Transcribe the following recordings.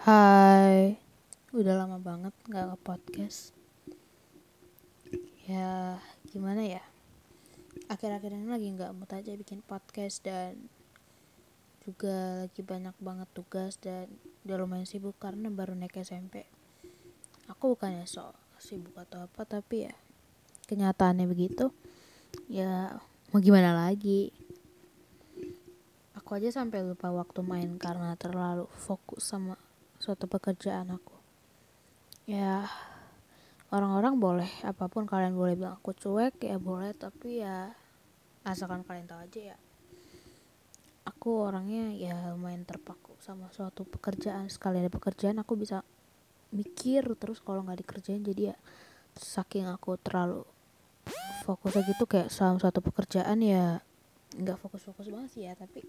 Hai, udah lama banget gak nge-podcast. Ya gimana ya? Akhir-akhir ini lagi gak mood aja bikin podcast dan Juga lagi banyak banget tugas dan udah lumayan sibuk karena baru naik SMP Aku bukannya so sibuk atau apa tapi ya Kenyataannya begitu. Ya mau gimana lagi? Aku aja sampai lupa waktu main karena terlalu fokus sama suatu pekerjaan aku. Ya orang-orang boleh apa pun kalian boleh bilang aku cuek ya boleh tapi ya asalkan kalian tahu aja ya. Aku orangnya ya lumayan terpaku sama suatu pekerjaan. Sekali ada pekerjaan aku bisa mikir terus kalau nggak dikerjain jadi ya saking aku terlalu fokus gitu kayak sama suatu pekerjaan ya nggak fokus-fokus banget sih ya tapi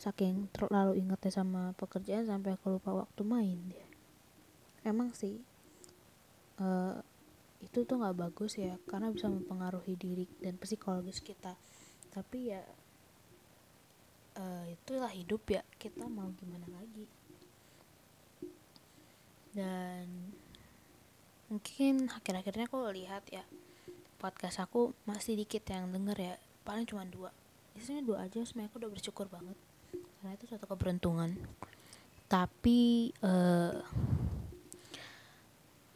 saking terlalu ingetnya sama pekerjaan sampai aku lupa waktu main dia emang sih uh, itu tuh nggak bagus ya karena bisa mempengaruhi diri dan psikologis kita. Tapi ya uh, itulah hidup ya kita mau gimana lagi. Dan mungkin akhir-akhirnya aku lihat ya podcast aku masih dikit yang denger ya paling cuma dua. Isinya dua aja sebenarnya aku udah bersyukur banget karena itu suatu keberuntungan. Tapi uh,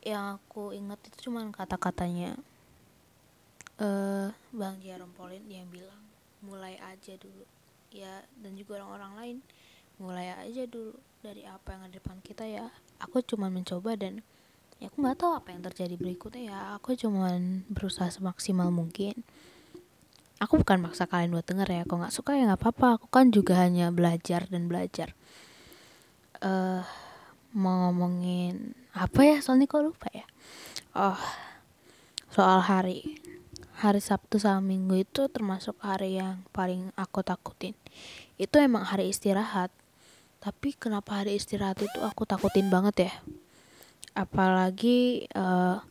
yang aku ingat itu cuma kata-katanya uh, Bang Jarom Polin yang bilang mulai aja dulu. Ya dan juga orang-orang lain mulai aja dulu dari apa yang ada di depan kita ya. Aku cuma mencoba dan ya aku nggak tahu apa yang terjadi berikutnya ya. Aku cuma berusaha semaksimal mungkin aku bukan maksa kalian buat denger ya kalau nggak suka ya nggak apa-apa. Aku kan juga hanya belajar dan belajar. Uh, mau ngomongin apa ya? Soalnya kok lupa ya? Oh soal hari. Hari Sabtu sama Minggu itu termasuk hari yang paling aku takutin. Itu emang hari istirahat. Tapi kenapa hari istirahat itu aku takutin banget ya? Apalagi uh,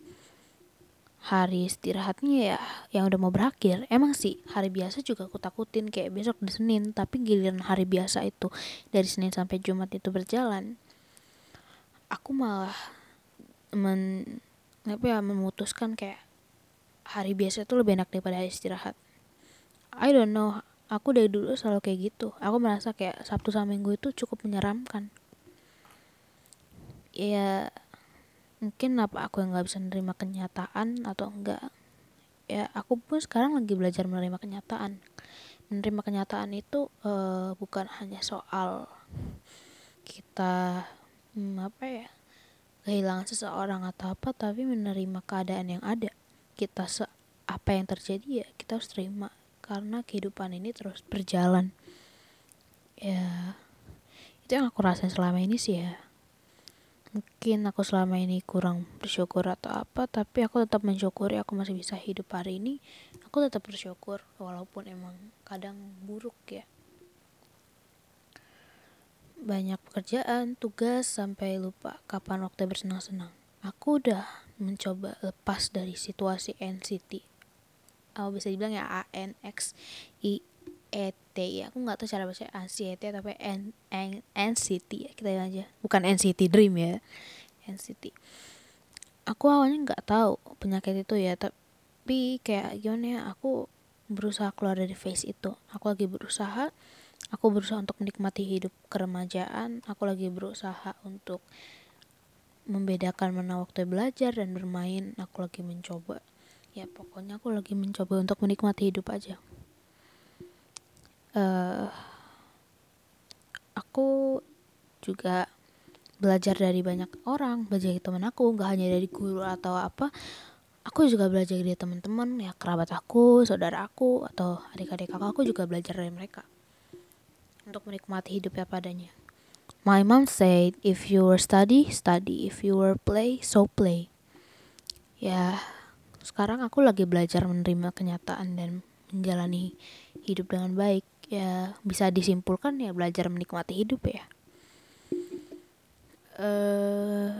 hari istirahatnya ya yang udah mau berakhir. Emang sih hari biasa juga aku takutin kayak besok di Senin tapi giliran hari biasa itu dari Senin sampai Jumat itu berjalan. Aku malah men apa ya memutuskan kayak hari biasa itu lebih enak daripada hari istirahat. I don't know aku dari dulu selalu kayak gitu. Aku merasa kayak Sabtu sama Minggu itu cukup menyeramkan. Ya mungkin apa aku yang nggak bisa menerima kenyataan atau enggak? Ya aku pun sekarang lagi belajar menerima kenyataan. Menerima kenyataan itu uh, bukan hanya soal kita hmm, apa ya kehilangan seseorang atau apa tapi menerima keadaan yang ada. Kita se apa yang terjadi ya kita harus terima. Karena kehidupan ini terus berjalan. Ya itu yang aku rasain selama ini sih ya mungkin aku selama ini kurang bersyukur atau apa tapi aku tetap mensyukuri aku masih bisa hidup hari ini aku tetap bersyukur walaupun emang kadang buruk ya banyak pekerjaan, tugas, sampai lupa kapan waktu bersenang-senang. Aku udah mencoba lepas dari situasi NCT. Aku bisa dibilang ya A N X I E T ya. Aku nggak tahu cara baca anxiety tapi N N NCT ya kita aja. Bukan NCT Dream ya. NCT. Aku awalnya nggak tahu penyakit itu ya, tapi kayak gimana ya, aku berusaha keluar dari face itu. Aku lagi berusaha aku berusaha untuk menikmati hidup keremajaan aku lagi berusaha untuk membedakan mana waktu belajar dan bermain aku lagi mencoba ya pokoknya aku lagi mencoba untuk menikmati hidup aja uh, aku juga belajar dari banyak orang belajar dari teman aku nggak hanya dari guru atau apa aku juga belajar dari teman-teman ya kerabat aku saudara aku atau adik-adik kakak aku juga belajar dari mereka untuk menikmati hidupnya padanya. My mom said, if you were study, study. If you were play, so play. Ya, sekarang aku lagi belajar menerima kenyataan dan menjalani hidup dengan baik. Ya, bisa disimpulkan ya belajar menikmati hidup ya. Eh,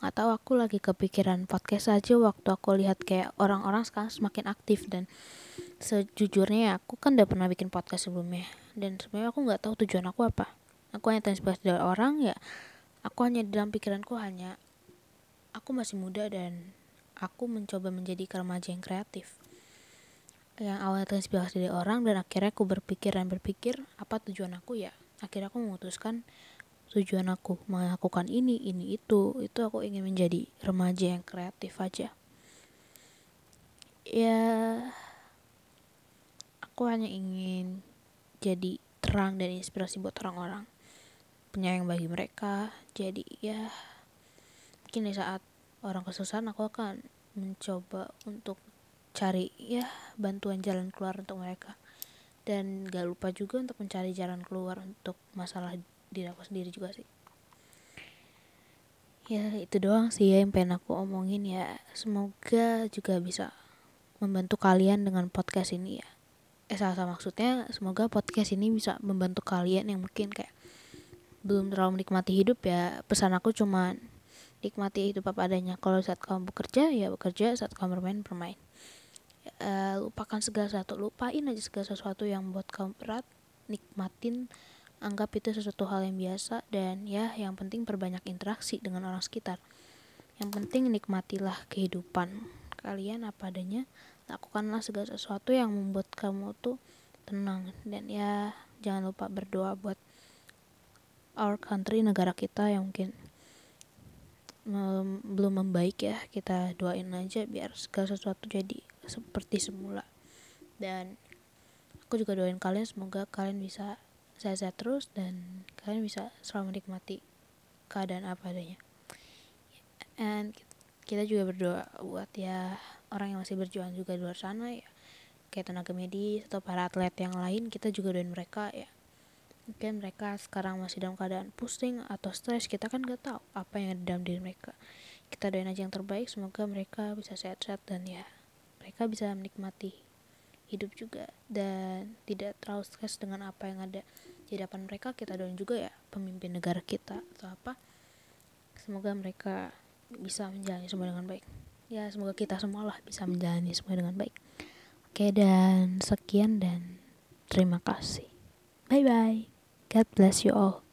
nggak tahu aku lagi kepikiran podcast aja waktu aku lihat kayak orang-orang sekarang semakin aktif dan sejujurnya aku kan udah pernah bikin podcast sebelumnya. Dan sebenarnya aku nggak tahu tujuan aku apa. Aku hanya terinspirasi dari orang ya aku hanya dalam pikiranku hanya aku masih muda dan aku mencoba menjadi remaja yang kreatif yang awalnya terinspirasi dari orang dan akhirnya aku berpikir dan berpikir apa tujuan aku ya? Akhirnya aku memutuskan tujuan aku melakukan ini ini itu. Itu aku ingin menjadi remaja yang kreatif aja. Ya aku hanya ingin jadi terang dan inspirasi buat orang-orang penyayang bagi mereka. Jadi ya mungkin di saat orang kesusahan aku akan mencoba untuk cari ya bantuan jalan keluar untuk mereka. Dan gak lupa juga untuk mencari jalan keluar untuk masalah diri aku sendiri juga sih. Ya itu doang sih ya yang pengen aku omongin ya. Semoga juga bisa membantu kalian dengan podcast ini ya. Eh salah maksudnya semoga podcast ini bisa membantu kalian yang mungkin kayak belum terlalu menikmati hidup ya. Pesan aku cuman nikmati hidup apa adanya. Kalau saat kamu bekerja ya bekerja. Saat kamu bermain bermain uh, lupakan segala sesuatu. Lupain aja segala sesuatu yang buat kamu berat. Nikmatin anggap itu sesuatu hal yang biasa dan ya yang penting perbanyak interaksi dengan orang sekitar. Yang penting nikmatilah kehidupan kalian apa adanya. Lakukanlah segala sesuatu yang membuat kamu tuh tenang. Dan ya jangan lupa berdoa buat our country negara kita yang mungkin um, belum membaik ya kita doain aja biar segala sesuatu jadi seperti semula. Dan aku juga doain kalian semoga kalian bisa sehat-sehat terus dan kalian bisa selalu menikmati keadaan apa adanya. And kita juga berdoa buat ya orang yang masih berjuang juga di luar sana ya. Kayak tenaga medis atau para atlet yang lain kita juga doain mereka ya mungkin mereka sekarang masih dalam keadaan pusing atau stres kita kan gak tahu apa yang ada dalam diri mereka. Kita doain aja yang terbaik semoga mereka bisa sehat-sehat dan ya mereka bisa menikmati hidup juga dan tidak terlalu stres dengan apa yang ada di hadapan mereka. Kita doain juga ya pemimpin negara kita atau apa. Semoga mereka bisa menjalani semua dengan baik. Ya semoga kita semua lah bisa menjalani semua dengan baik. Oke dan sekian dan terima kasih. Bye bye God bless you all.